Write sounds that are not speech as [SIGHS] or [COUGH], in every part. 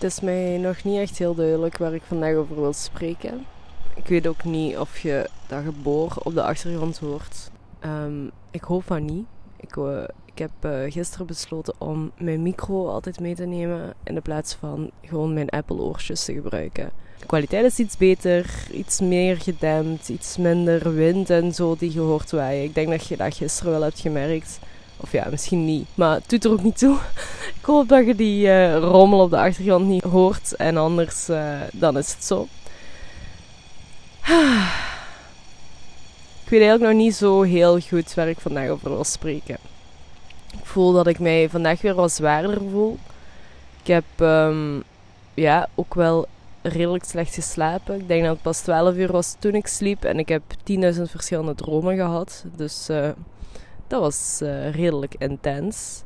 Het is mij nog niet echt heel duidelijk waar ik vandaag over wil spreken. Ik weet ook niet of je dat geboor op de achtergrond hoort. Ehm, ik hoop van niet. Ik, uh, ik heb uh, gisteren besloten om mijn micro altijd mee te nemen in de plaats van gewoon mijn Apple-oortjes te gebruiken. De kwaliteit is iets beter, iets meer gedempt, iets minder wind en zo die je hoort waaien. Ik denk dat je dat gisteren wel hebt gemerkt. Of ja, misschien niet. Maar het doet er ook niet toe. Ik hoop dat je die uh, rommel op de achtergrond niet hoort. En anders, uh, dan is het zo. [SIGHS] Ik weet eigenlijk nog niet zo heel goed waar ik vandaag over wil spreken. Ik voel dat ik mij vandaag weer wat zwaarder voel. Ik heb um, ja, ook wel redelijk slecht geslapen. Ik denk dat het pas 12 uur was toen ik sliep. En ik heb 10.000 verschillende dromen gehad. Dus... Uh, dat was redelijk intens.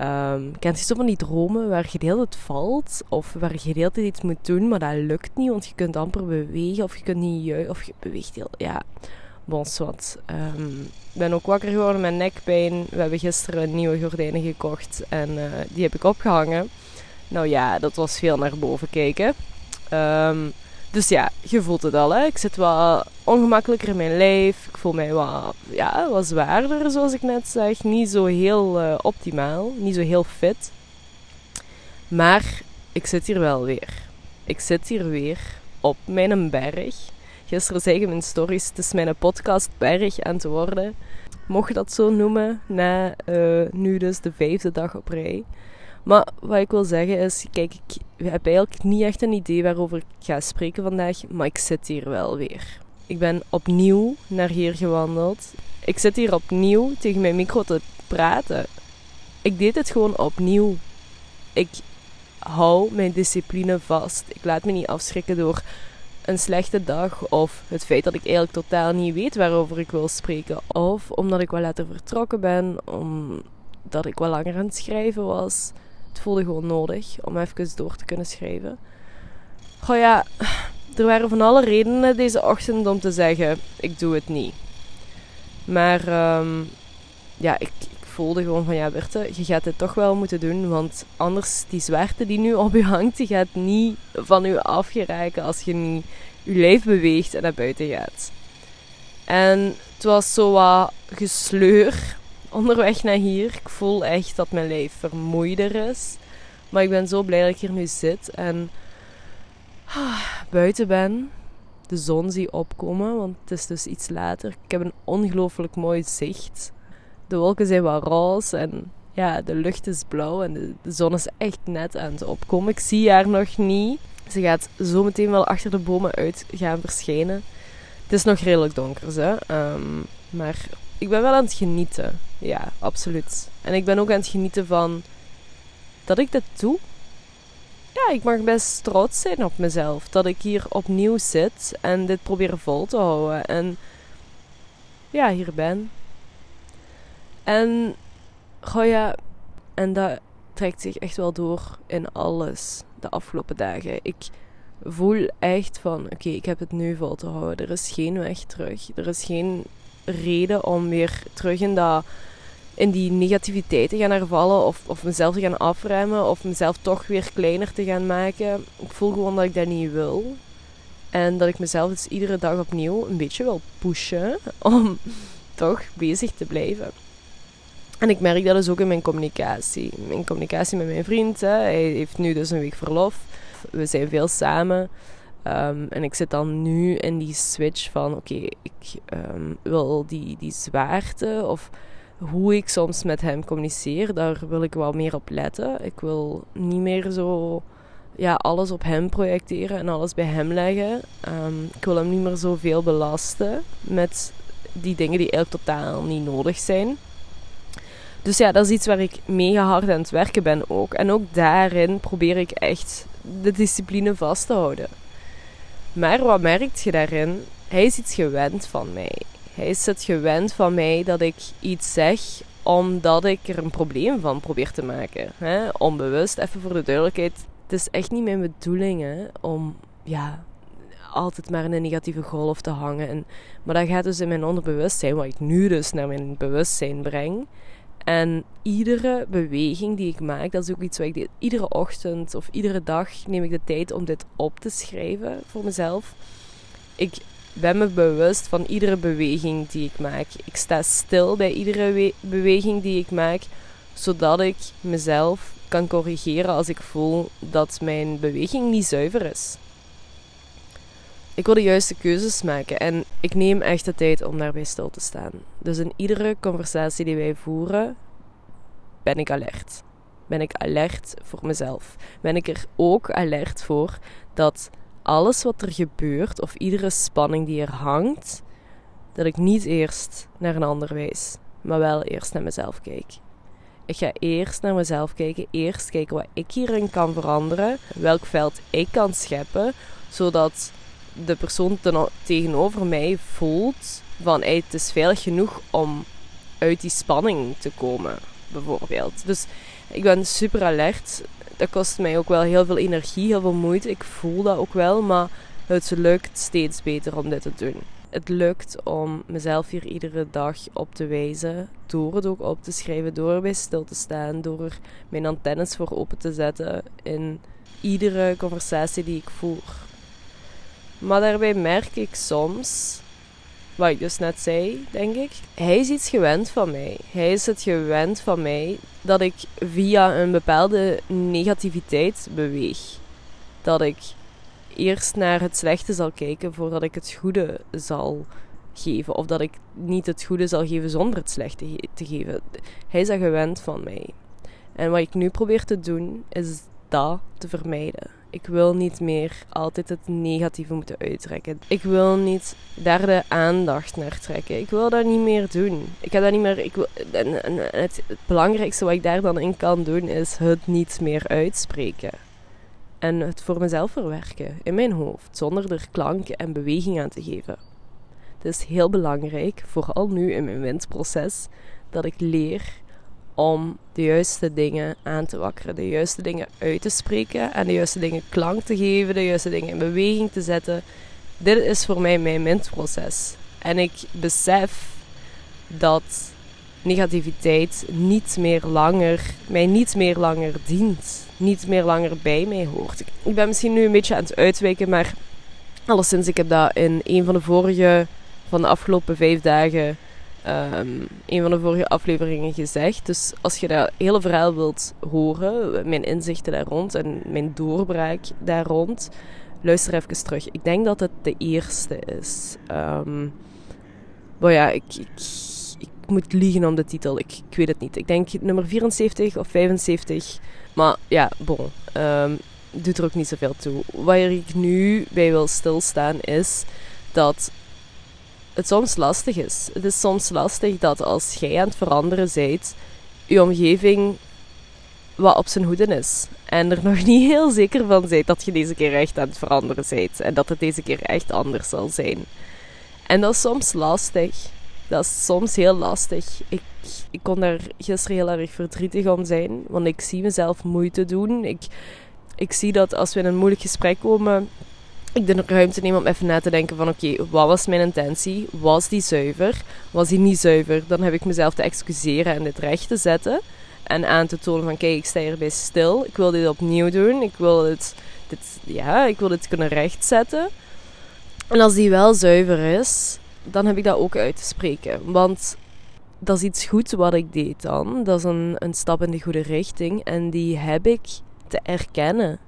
Um, kent je zo van die dromen waar je de tijd valt of waar je de hele tijd iets moet doen, maar dat lukt niet, want je kunt amper bewegen of je kunt niet juichen of je beweegt heel... Ja, bons wat. Um, ik ben ook wakker geworden met nekpijn. We hebben gisteren nieuwe gordijnen gekocht en uh, die heb ik opgehangen. Nou ja, dat was veel naar boven kijken. Um, dus ja, je voelt het al. Hè? Ik zit wat ongemakkelijker in mijn lijf. Ik voel mij wat, ja, wat zwaarder, zoals ik net zeg. Niet zo heel uh, optimaal. Niet zo heel fit. Maar ik zit hier wel weer. Ik zit hier weer op mijn berg. Gisteren zei ik in mijn stories, het is mijn podcastberg aan te worden. Mocht je dat zo noemen, na uh, nu dus de vijfde dag op rij. Maar wat ik wil zeggen is, kijk, ik heb eigenlijk niet echt een idee waarover ik ga spreken vandaag, maar ik zit hier wel weer. Ik ben opnieuw naar hier gewandeld. Ik zit hier opnieuw tegen mijn micro te praten. Ik deed het gewoon opnieuw. Ik hou mijn discipline vast. Ik laat me niet afschrikken door een slechte dag of het feit dat ik eigenlijk totaal niet weet waarover ik wil spreken. Of omdat ik wel later vertrokken ben, omdat ik wel langer aan het schrijven was. Het voelde gewoon nodig om even door te kunnen schrijven. Goh ja, er waren van alle redenen deze ochtend om te zeggen: ik doe het niet. Maar um, ja, ik, ik, voelde gewoon van ja, Berthe, je gaat dit toch wel moeten doen. Want anders, die zwaarte die nu op je hangt, die gaat niet van je afgeraken als je niet je lijf beweegt en naar buiten gaat. En het was zo wat gesleur onderweg naar hier. Ik voel echt dat mijn lijf vermoeider is. Maar ik ben zo blij dat ik hier nu zit en ah, buiten ben. De zon zie opkomen, want het is dus iets later. Ik heb een ongelooflijk mooi zicht. De wolken zijn wat roze en ja, de lucht is blauw en de, zon is echt net aan het opkomen. Ik zie haar nog niet. Ze gaat zo meteen wel achter de bomen uit gaan verschijnen. Het is nog redelijk donker, hè? Um, maar ik ben wel aan het genieten. Ja, absoluut. En ik ben ook aan het genieten van dat ik dit doe. Ja, ik mag best trots zijn op mezelf. Dat ik hier opnieuw zit en dit probeer vol te houden. En ja, hier ben. En, goh ja, en dat trekt zich echt wel door in alles de afgelopen dagen. Ik voel echt van, oké, ik heb het nu vol te houden. Er is geen weg terug. Er is geen reden om weer terug in, dat, in die negativiteit te gaan hervallen. Of, of mezelf te gaan afremmen. Of mezelf toch weer kleiner te gaan maken. Ik voel gewoon dat ik dat niet wil. En dat ik mezelf dus iedere dag opnieuw een beetje wil pushen. Om [LAUGHS] toch bezig te blijven. En ik merk dat dus ook in mijn communicatie. Mijn communicatie met mijn vriend. Hij heeft nu dus een week verlof. We zijn veel samen. Um, en ik zit dan nu in die switch van: oké, ik um, wil die, die zwaarte of hoe ik soms met hem communiceer, daar wil ik wel meer op letten. Ik wil niet meer zo ja, alles op hem projecteren en alles bij hem leggen. Um, ik wil hem niet meer zoveel belasten met die dingen die eigenlijk totaal niet nodig zijn. Dus ja, dat is iets waar ik mega hard aan het werken ben ook. En ook daarin probeer ik echt de discipline vast te houden. Maar wat merkt je daarin? Hij is iets gewend van mij. Hij is het gewend van mij dat ik iets zeg omdat ik er een probleem van probeer te maken. Hè? Onbewust, even voor de duidelijkheid. Het is echt niet mijn bedoeling hè, om ja, altijd maar in een negatieve golf te hangen. En, maar dat gaat dus in mijn onderbewustzijn, wat ik nu dus naar mijn bewustzijn breng. En iedere beweging die ik maak, dat is ook iets wat ik. Iedere ochtend of iedere dag neem ik de tijd om dit op te schrijven voor mezelf. Ik ben me bewust van iedere beweging die ik maak. Ik sta stil bij iedere beweging die ik maak, zodat ik mezelf kan corrigeren als ik voel dat mijn beweging niet zuiver is. Ik wil de juiste keuzes maken en ik neem echt de tijd om daarbij stil te staan. Dus in iedere conversatie die wij voeren, ben ik alert. Ben ik alert voor mezelf. Ben ik er ook alert voor dat alles wat er gebeurt, of iedere spanning die er hangt, dat ik niet eerst naar een ander wijs, maar wel eerst naar mezelf kijk. Ik ga eerst naar mezelf kijken, eerst kijken wat ik hierin kan veranderen, welk veld ik kan scheppen, zodat de persoon tegenover mij voelt van het is veilig genoeg om uit die spanning te komen, bijvoorbeeld. Dus ik ben super alert. Dat kost mij ook wel heel veel energie, heel veel moeite. Ik voel dat ook wel, maar het lukt steeds beter om dit te doen. Het lukt om mezelf hier iedere dag op te wijzen, door het ook op te schrijven, door erbij stil te staan, door mijn antennes voor open te zetten in iedere conversatie die ik voer. Maar daarbij merk ik soms, wat ik dus net zei, denk ik, hij is iets gewend van mij. Hij is het gewend van mij dat ik via een bepaalde negativiteit beweeg. Dat ik eerst naar het slechte zal kijken voordat ik het goede zal geven. Of dat ik niet het goede zal geven zonder het slechte te geven. Hij is dat gewend van mij. En wat ik nu probeer te doen, is dat te vermijden. Ik wil niet meer altijd het negatieve moeten uittrekken. Ik wil niet daar de aandacht naar trekken. Ik wil dat niet meer doen. Ik ga dat niet meer. Ik wil, en, het, het belangrijkste wat ik daar dan in kan doen is het niet meer uitspreken. En het voor mezelf verwerken in mijn hoofd, zonder er klank en beweging aan te geven. Het is heel belangrijk, vooral nu in mijn windproces, dat ik leer om de juiste dingen aan te wakkeren, de juiste dingen uit te spreken en de juiste dingen klank te geven, de juiste dingen in beweging te zetten. Dit is voor mij mijn mintproces. En ik besef dat negativiteit niet meer langer, mij niet meer langer dient, niet meer langer bij mij hoort. Ik ben misschien nu een beetje aan het uitwijken, maar alleszins, ik heb dat in een van de vorige, van de afgelopen vijf dagen um, een van de vorige afleveringen gezegd. Dus als je dat hele verhaal wilt horen, mijn inzichten daar rond en mijn doorbraak daar rond, luister even terug. Ik denk dat het de eerste is. Um, maar ja, ik, ik, moet liegen om de titel. Ik, ik, weet het niet. Ik denk nummer 74 of 75. Maar ja, bon. Um, doet er ook niet zoveel toe. Waar ik nu bij wil stilstaan is dat het soms lastig is. Het is soms lastig dat als jij aan het veranderen bent, je omgeving wat op zijn hoede is. En er nog [LAUGHS] niet heel zeker van bent dat je deze keer echt aan het veranderen bent. En dat het deze keer echt anders zal zijn. En dat is soms lastig. Dat is soms heel lastig. Ik, ik kon daar gisteren heel erg verdrietig om zijn. Want ik zie mezelf moeite doen. Ik, ik zie dat als we in een moeilijk gesprek komen, ik de ruimte neem om even na te denken van oké, wat was mijn intentie? Was die zuiver? Was die niet zuiver? Dan heb ik mezelf te excuseren en dit recht te zetten. En aan te tonen van kijk, ik sta hierbij stil. Ik wil dit opnieuw doen. Ik wil dit, dit, ja, ik wil dit kunnen rechtzetten. En als die wel zuiver is, dan heb ik dat ook uit te spreken. Want dat is iets goeds wat ik deed dan. Dat is een, een stap in de goede richting. En die heb ik te erkennen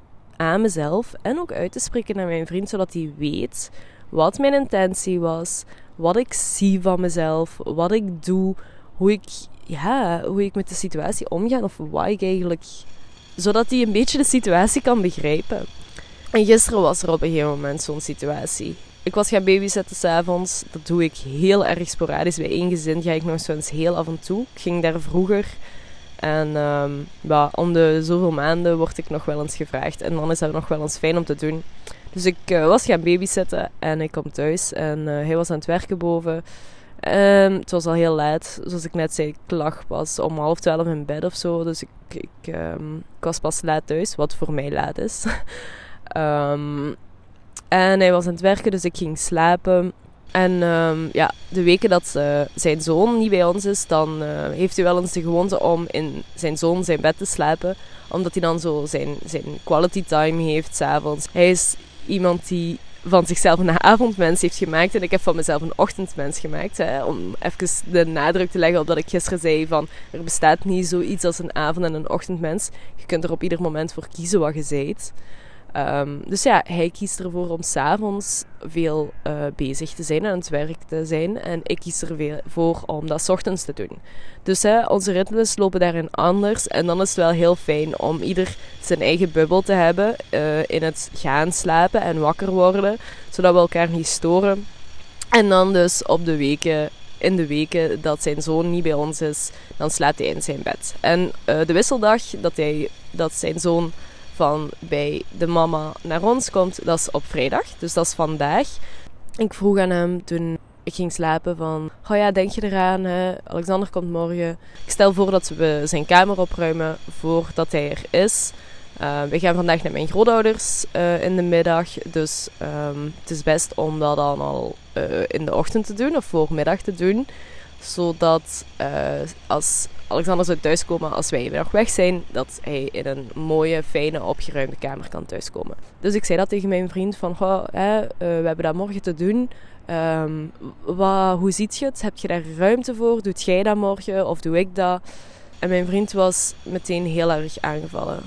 aan mezelf en ook uit te spreken naar mijn vriend, zodat hij weet wat mijn intentie was, wat ik zie van mezelf, wat ik doe, hoe ik, ja, hoe ik met de situatie omga of wat ik eigenlijk. Zodat hij een beetje de situatie kan begrijpen. En gisteren was er op een gegeven moment zo'n situatie. Ik was gaan babysitten s'avonds. Dat doe ik heel erg sporadisch. Bij één gezin ga ik nog eens heel af en toe. Ik ging daar vroeger en um, om de zoveel maanden word ik nog wel eens gevraagd. En dan is dat nog wel eens fijn om te doen. Dus ik uh, was gaan babysitten en ik kom thuis. En uh, hij was aan het werken boven. Um, het was al heel laat. Zoals ik net zei, ik lag pas om half twaalf in bed of zo. Dus ik, ik, um, ik was pas laat thuis, wat voor mij laat is. [LAUGHS] en hij was aan het werken, dus ik ging slapen. En ehm, ja, de weken dat uh, zijn zoon niet bij ons is, dan uh, heeft hij wel eens de gewoonte om in zijn zoon zijn bed te slapen. Omdat hij dan zo zijn, zijn quality time heeft s'avonds. Hij is iemand die van zichzelf een avondmens heeft gemaakt. En ik heb van mezelf een ochtendmens gemaakt. Hè, om even de nadruk te leggen op dat ik gisteren zei van... Er bestaat niet zoiets als een avond- en een ochtendmens. Je kunt er op ieder moment voor kiezen wat je zijt. Um, dus ja, hij kiest ervoor om s'avonds veel uh, bezig te zijn en aan het werk te zijn. En ik kies ervoor om dat s ochtends te doen. Dus hè, onze ritmes lopen daarin anders. En dan is het wel heel fijn om ieder zijn eigen bubbel te hebben uh, in het gaan slapen en wakker worden. Zodat we elkaar niet storen. En dan dus op de weken in de weken dat zijn zoon niet bij ons is, dan slaapt hij in zijn bed. En uh, de wisseldag dat, hij, dat zijn zoon van bij de mama naar ons komt, dat is op vrijdag. Dus dat is vandaag. Ik vroeg aan hem toen ik ging slapen van... Oh ja, denk je eraan? Alexander komt morgen. Ik stel voor dat we zijn kamer opruimen voordat hij er is. Uh, we gaan vandaag naar mijn grootouders uh, in de middag. Dus um, het is best om dat dan al uh, in de ochtend te doen of voormiddag te doen. Zodat als Alexander zou thuiskomen als wij nog weg zijn, dat hij in een mooie, fijne, opgeruimde kamer kan thuiskomen. Dus ik zei dat tegen mijn vriend van, goh, hè, uh, we hebben dat morgen te doen. Um, wat, hoe ziet je het? Heb je daar ruimte voor? Doet jij dat morgen of doe ik dat? En mijn vriend was meteen heel erg aangevallen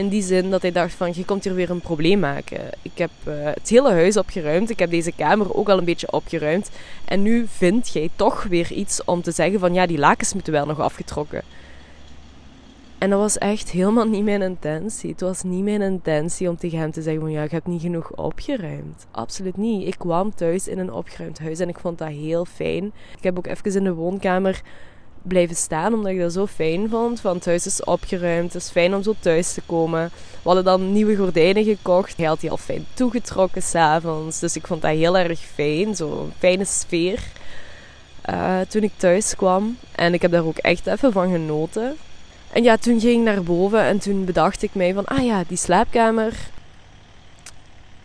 in die zin dat hij dacht van, je komt hier weer een probleem maken. Ik heb uh, het hele huis opgeruimd. Ik heb deze kamer ook al een beetje opgeruimd. En nu vind jij toch weer iets om te zeggen van, ja, die lakens moeten wel nog afgetrokken. En dat was echt helemaal niet mijn intentie. Het was niet mijn intentie om tegen hem te zeggen van ja, ik heb niet genoeg opgeruimd. Absoluut niet. Ik kwam thuis in een opgeruimd huis en ik vond dat heel fijn. Ik heb ook even in de woonkamer blijven staan, omdat ik dat zo fijn vond. Van het huis is opgeruimd, het is fijn om zo thuis te komen. We hadden dan nieuwe gordijnen gekocht. Hij had die al fijn toegetrokken s'avonds. Dus ik vond dat heel erg fijn, zo'n fijne sfeer. Uh, toen ik thuis kwam. En ik heb daar ook echt even van genoten. En ja, toen ging ik naar boven en toen bedacht ik mij van, ah ja, die slaapkamer,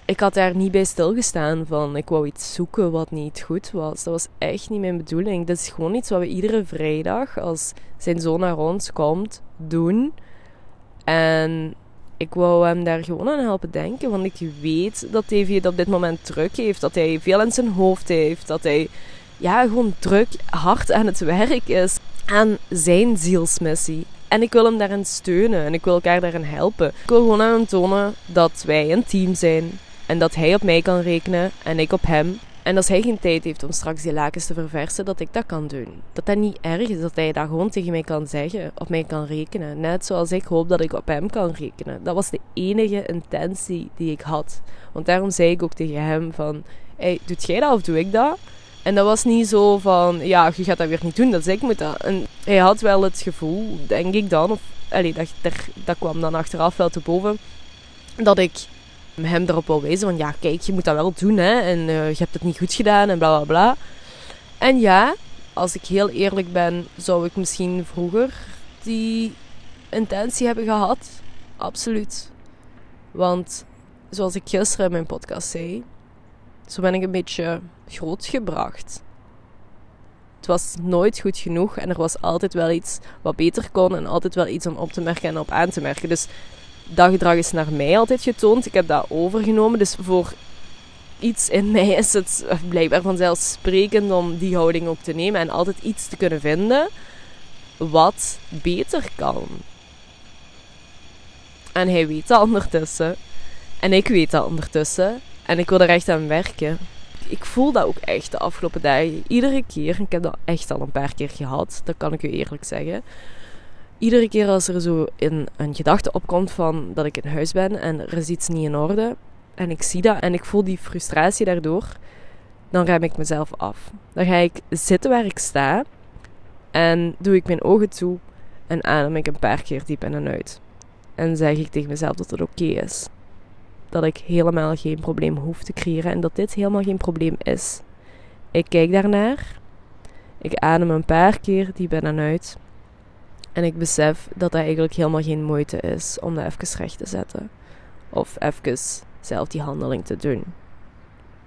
ik had daar niet bij stilgestaan van ik wou iets zoeken wat niet goed was. Dat was echt niet mijn bedoeling. Dat is gewoon iets wat we iedere vrijdag als zijn zoon naar ons komt doen. En ik wou hem daar gewoon aan helpen denken. Want ik weet dat Davy het op dit moment druk heeft. Dat hij veel in zijn hoofd heeft. Dat hij ja, gewoon druk, hard aan het werk is. Aan zijn zielsmissie. En ik wil hem daarin steunen en ik wil elkaar daarin helpen. Ik wil gewoon aan tonen dat wij een team zijn. En dat hij op mij kan rekenen en ik op hem. En als hij geen tijd heeft om straks die lakens te verversen, dat ik dat kan doen. Dat dat niet erg is, dat hij dat gewoon tegen mij kan zeggen, op mij kan rekenen. Net zoals ik hoop dat ik op hem kan rekenen. Dat was de enige intentie die ik had. Want daarom zei ik ook tegen hem van, hey, doet jij dat of doe ik dat? En dat was niet zo van, ja, je gaat dat weer niet doen, dat is ik moet dat. En hij had wel het gevoel, denk ik dan, of allee, dat, dat, dat kwam dan achteraf wel te boven, dat ik hem erop wil wijzen van ja, kijk, je moet dat wel doen hè, en uh, je hebt het niet goed gedaan en bla bla bla. En ja, als ik heel eerlijk ben, zou ik misschien vroeger die intentie hebben gehad. Absoluut. Want zoals ik gisteren in mijn podcast zei, zo ben ik een beetje grootgebracht. Het was nooit goed genoeg en er was altijd wel iets wat beter kon en altijd wel iets om op te merken en op aan te merken. Dus dat gedrag is naar mij altijd getoond. Ik heb dat overgenomen. Dus voor iets in mij is het blijkbaar vanzelfsprekend om die houding ook te nemen en altijd iets te kunnen vinden wat beter kan. En hij weet dat ondertussen. En ik weet dat ondertussen. En ik wil er echt aan werken. Ik voel dat ook echt de afgelopen dagen. Iedere keer. Ik heb dat echt al een paar keer gehad. Dat kan ik u eerlijk zeggen iedere keer als er zo in een gedachte opkomt van dat ik in huis ben en er is iets niet in orde en ik zie dat en ik voel die frustratie daardoor, dan rem ik mezelf af. Dan ga ik zitten waar ik sta en doe ik mijn ogen toe en adem ik een paar keer diep in en uit. En zeg ik tegen mezelf dat het oké is. Dat ik helemaal geen probleem hoef te creëren en dat dit helemaal geen probleem is. Ik kijk daarnaar. Ik adem een paar keer diep in en uit. En ik besef dat dat eigenlijk helemaal geen moeite is om dat even recht te zetten. Of even zelf die handeling te doen.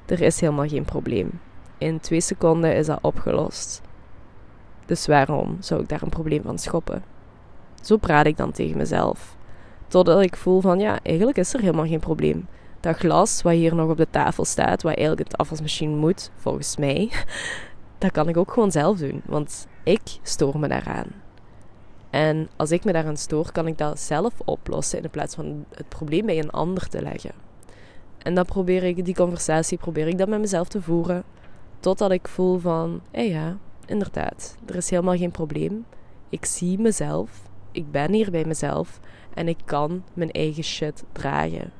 er is helemaal geen probleem. In twee seconden is dat opgelost. Dus waarom zou ik daar een probleem van schoppen? Zo praat ik dan tegen mezelf. Totdat ik voel van ja, eigenlijk is er helemaal geen probleem. Dat glas wat hier nog op de tafel staat, wat eigenlijk het afwasmachine moet, volgens mij, [LAUGHS] dat kan ik ook gewoon zelf doen. Want ik stoor me daaraan. En als ik me daaraan stoor, kan ik dat zelf oplossen in plaats van het probleem bij een ander te leggen. En dan probeer ik, die conversatie probeer ik dan met mezelf te voeren. Totdat ik voel van, hé ja, inderdaad, er is helemaal geen probleem. Ik zie mezelf, ik ben hier bij mezelf en ik kan mijn eigen shit dragen.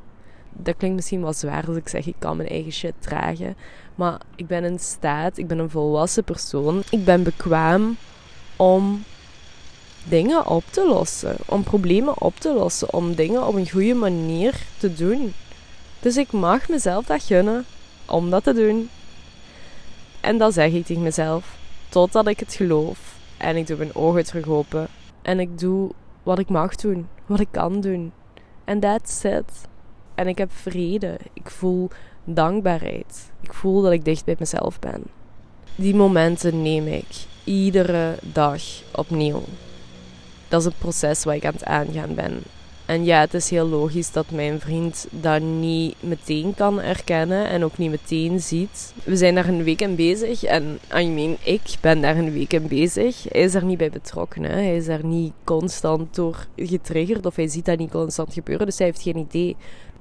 Dat klinkt misschien wel zwaar als ik zeg ik kan mijn eigen shit dragen. Maar ik ben in staat, ik ben een volwassen persoon. Ik ben bekwaam om dingen op te lossen. Om problemen op te lossen. Om dingen op een goede manier te doen. Dus ik mag mezelf dat gunnen om dat te doen. En dat zeg ik tegen mezelf. Totdat ik het geloof. En ik doe mijn ogen terug open. En ik doe wat ik mag doen. Wat ik kan doen. En that's it. En ik heb vrede. Ik voel dankbaarheid. Ik voel dat ik dicht bij mezelf ben. Die momenten neem ik iedere dag opnieuw. Dat is een proces waar ik aan het aangaan ben. En ja, het is heel logisch dat mijn vriend dat niet meteen kan erkennen en ook niet meteen ziet. We zijn daar een week in bezig en I mean, ik ben daar een week in bezig. Hij is er niet bij betrokken. Hè. Hij is daar niet constant door getriggerd of hij ziet dat niet constant gebeuren, dus hij heeft geen idee.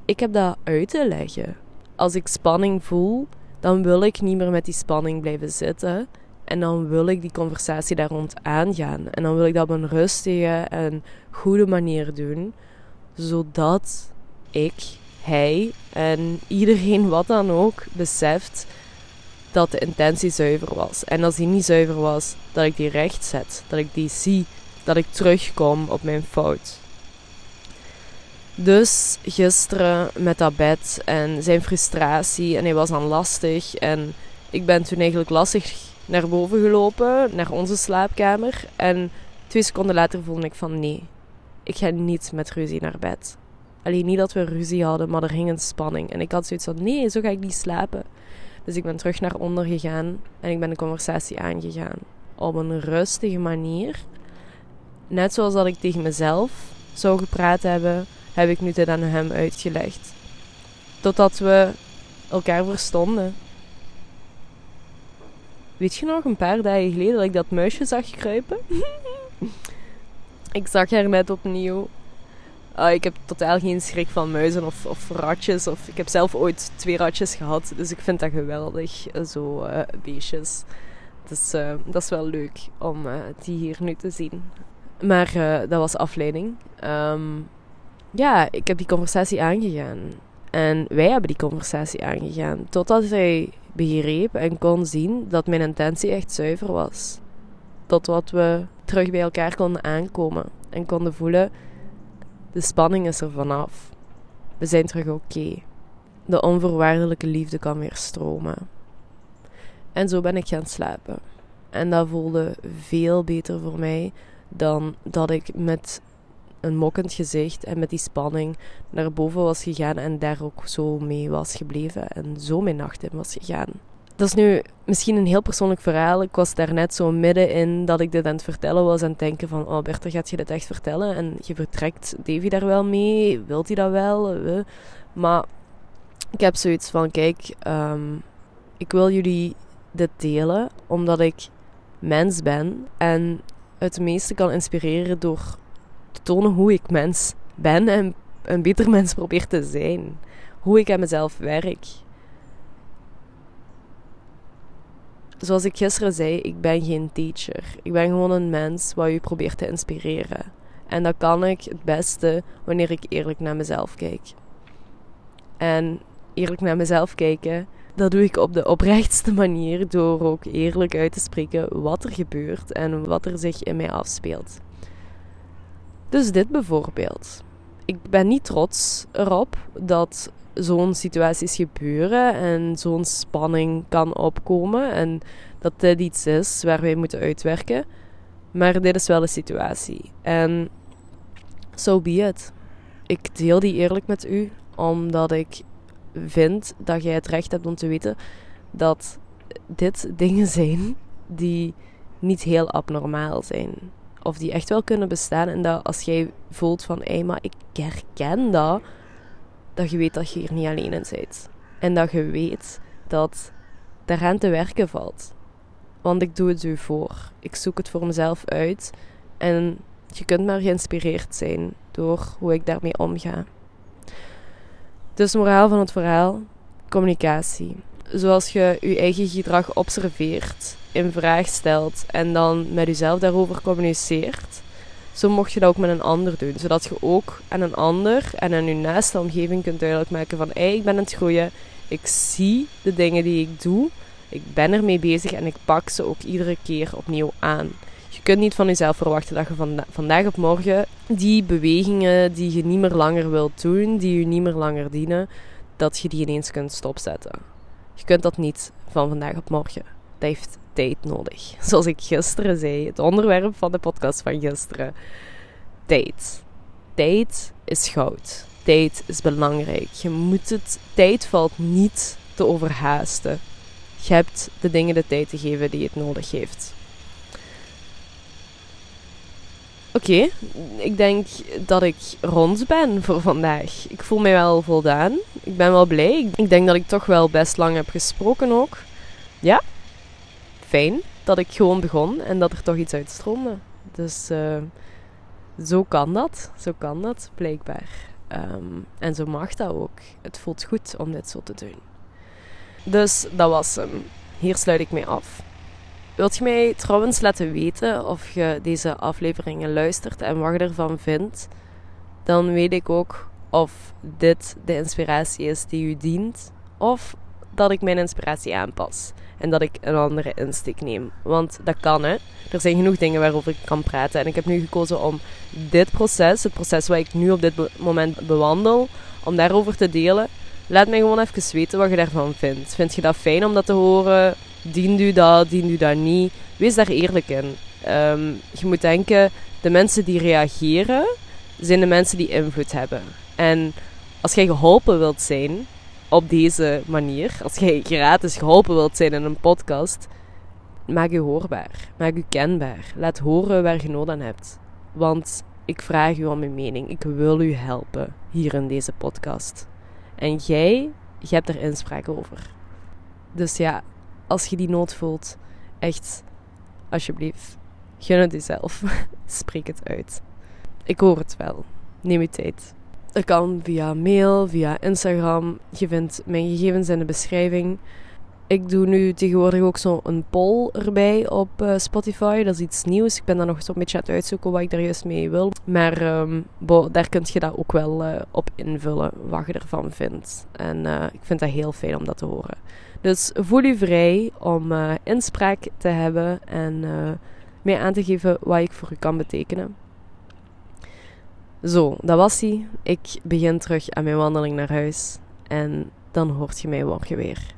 Ik heb dat uit te leggen. Als ik spanning voel, dan wil ik niet meer met die spanning blijven zitten. En dan wil ik die conversatie daar rond aangaan. En dan wil ik dat op een rustige en goede manier doen zodat ik, hij en iedereen wat dan ook beseft dat de intentie zuiver was. En als die niet zuiver was, dat ik die recht zet, dat ik die zie, dat ik terugkom op mijn fout. Dus gisteren met dat bed en zijn frustratie en hij was dan lastig en ik ben toen eigenlijk lastig naar boven gelopen, naar onze slaapkamer en twee seconden later voelde ik van nee, ik ga niet met ruzie naar bed. Alleen niet dat we ruzie hadden, maar er hing een spanning. En ik had zoiets van, nee, zo ga ik niet slapen. Dus ik ben terug naar onder gegaan en ik ben de conversatie aangegaan. Op een rustige manier. Net zoals dat ik tegen mezelf zou gepraat hebben, heb ik nu dit aan hem uitgelegd. Totdat we elkaar verstonden. Weet je nog, een paar dagen geleden dat ik dat muisje zag kruipen? [LAUGHS] Ik zag haar net opnieuw. Uh, ik heb totaal geen schrik van muizen of, of, ratjes. Of, ik heb zelf ooit twee ratjes gehad. Dus ik vind dat geweldig, eh, zo uh, beestjes. Dus uh, dat is wel leuk om die hier nu te zien. Maar dat was afleiding. Um, ja, ik heb die conversatie aangegaan. En wij hebben die conversatie aangegaan. Totdat hij begreep en kon zien dat mijn intentie echt zuiver was. Tot wat we terug bij elkaar konden aankomen. En konden voelen, de spanning is er vanaf. We zijn terug oké. De onvoorwaardelijke liefde kan weer stromen. En zo ben ik gaan slapen. En dat voelde veel beter voor mij dan dat ik met een mokkend gezicht en met die spanning naar boven was gegaan en daar ook zo mee was gebleven en zo mijn nacht in was gegaan. Dat is nu misschien een heel persoonlijk verhaal. Ik was daar net zo midden in dat ik dit aan het vertellen was. En denken van, oh Bertha, gaat je dit echt vertellen? En je vertrekt Davy daar wel mee? Wilt hij dat wel? Maar ik heb zoiets van, kijk, ehm, ik wil jullie dit delen. Omdat ik mens ben. En het meeste kan inspireren door tonen hoe ik mens ben. En een beter mens probeer te zijn. Hoe ik aan mezelf werk zoals ik gisteren zei, ik ben geen teacher. Ik ben gewoon een mens wat u probeert te inspireren. En dat kan ik het beste wanneer ik eerlijk naar mezelf kijk. En eerlijk naar mezelf kijken, dat doe ik op de oprechtste manier door ook eerlijk uit te spreken wat er gebeurt en wat er zich in mij afspeelt. Dus dit bijvoorbeeld. Ik ben niet trots erop dat zo'n situaties gebeuren en zo'n spanning kan opkomen en dat dit iets is waar wij moeten uitwerken. Maar dit is wel de situatie. En so be it. Ik deel die eerlijk met u, omdat ik vind dat jij het recht hebt om te weten dat dit dingen zijn die niet heel abnormaal zijn. Of die echt wel kunnen bestaan. En dat als jij voelt van, hé, maar ik herken dat, dat je weet dat je hier niet alleen in bent. En dat je weet dat daaraan te werken valt. Want ik doe het u voor. Ik zoek het voor mezelf uit. En je kunt maar geïnspireerd zijn door hoe ik daarmee omga. Dus moraal van het verhaal: communicatie. Zoals je je eigen gedrag observeert, in vraag stelt en dan met jezelf daarover communiceert, zo mocht je dat ook met een ander doen. Zodat je ook aan een ander en aan je naaste omgeving kunt duidelijk maken van hey, ik ben aan het groeien, ik zie de dingen die ik doe, ik ben ermee bezig en ik pak ze ook iedere keer opnieuw aan. Je kunt niet van jezelf verwachten dat je van, vandaag op morgen die bewegingen die je niet meer langer wilt doen, die je niet meer langer dienen, dat je die ineens kunt stopzetten. Je kunt dat niet van vandaag op morgen. Dat heeft tijd nodig. Zoals ik gisteren zei, het onderwerp van de podcast van gisteren. Tijd. Tijd is goud. Tijd is belangrijk. Je moet het, tijd valt niet te overhaasten. Je hebt de dingen de tijd te geven die het nodig heeft. Oké, ik denk dat ik rond ben voor vandaag. Ik voel mij wel voldaan. Ik ben wel blij. Ik denk dat ik toch wel best lang heb gesproken ook. Ja, fijn dat ik gewoon begon en dat er toch iets uitstroomde. Dus uh, zo kan dat. Zo kan dat, blijkbaar. Um, en zo mag dat ook. Het voelt goed om dit zo te doen. Dus dat was hem. Hier sluit ik mee af. Wilt je mij trouwens laten weten of je deze afleveringen luistert en wat je ervan vindt? Dan weet ik ook of dit de inspiratie is die u dient of dat ik mijn inspiratie aanpas en dat ik een andere insteek neem. Want dat kan, hè. Er zijn genoeg dingen waarover ik kan praten. En ik heb nu gekozen om dit proces, het proces wat ik nu op dit moment bewandel, om daarover te delen. Laat mij gewoon even weten wat je daarvan vindt. Vind je dat fijn om dat te horen? Dient u dat? Dient u dat niet? Wees daar eerlijk in. Ehm, je moet denken, de mensen die reageren, zijn de mensen die invloed hebben. En als jij geholpen wilt zijn, op deze manier, als jij gratis geholpen wilt zijn in een podcast, maak je hoorbaar, maak je kenbaar. Laat horen waar je nood aan hebt. Want ik vraag u om mijn mening. Ik wil u helpen hier in deze podcast. En jij, je hebt er inspraak over. Dus ja, als je die nood voelt, echt, alsjeblieft, gun het jezelf. [LAUGHS] Spreek het uit. Ik hoor het wel. Neem je tijd. Dat kan via mail, via Instagram. Je vindt mijn gegevens in de beschrijving. Ik doe nu tegenwoordig ook zo'n poll erbij op uh, Spotify. Dat is iets nieuws. Ik ben daar nog zo'n beetje aan het uitzoeken wat ik daar juist mee wil. Maar um, bo, daar kun je dat ook wel uh, op invullen, wat je ervan vindt. En uh, ik vind dat heel fijn om dat te horen. Dus voel je vrij om inspraak te hebben en mij aan te geven wat ik voor u kan betekenen. Zo, dat was hij. Ik begin terug aan mijn wandeling naar huis. En dan hoort je mij morgen weer.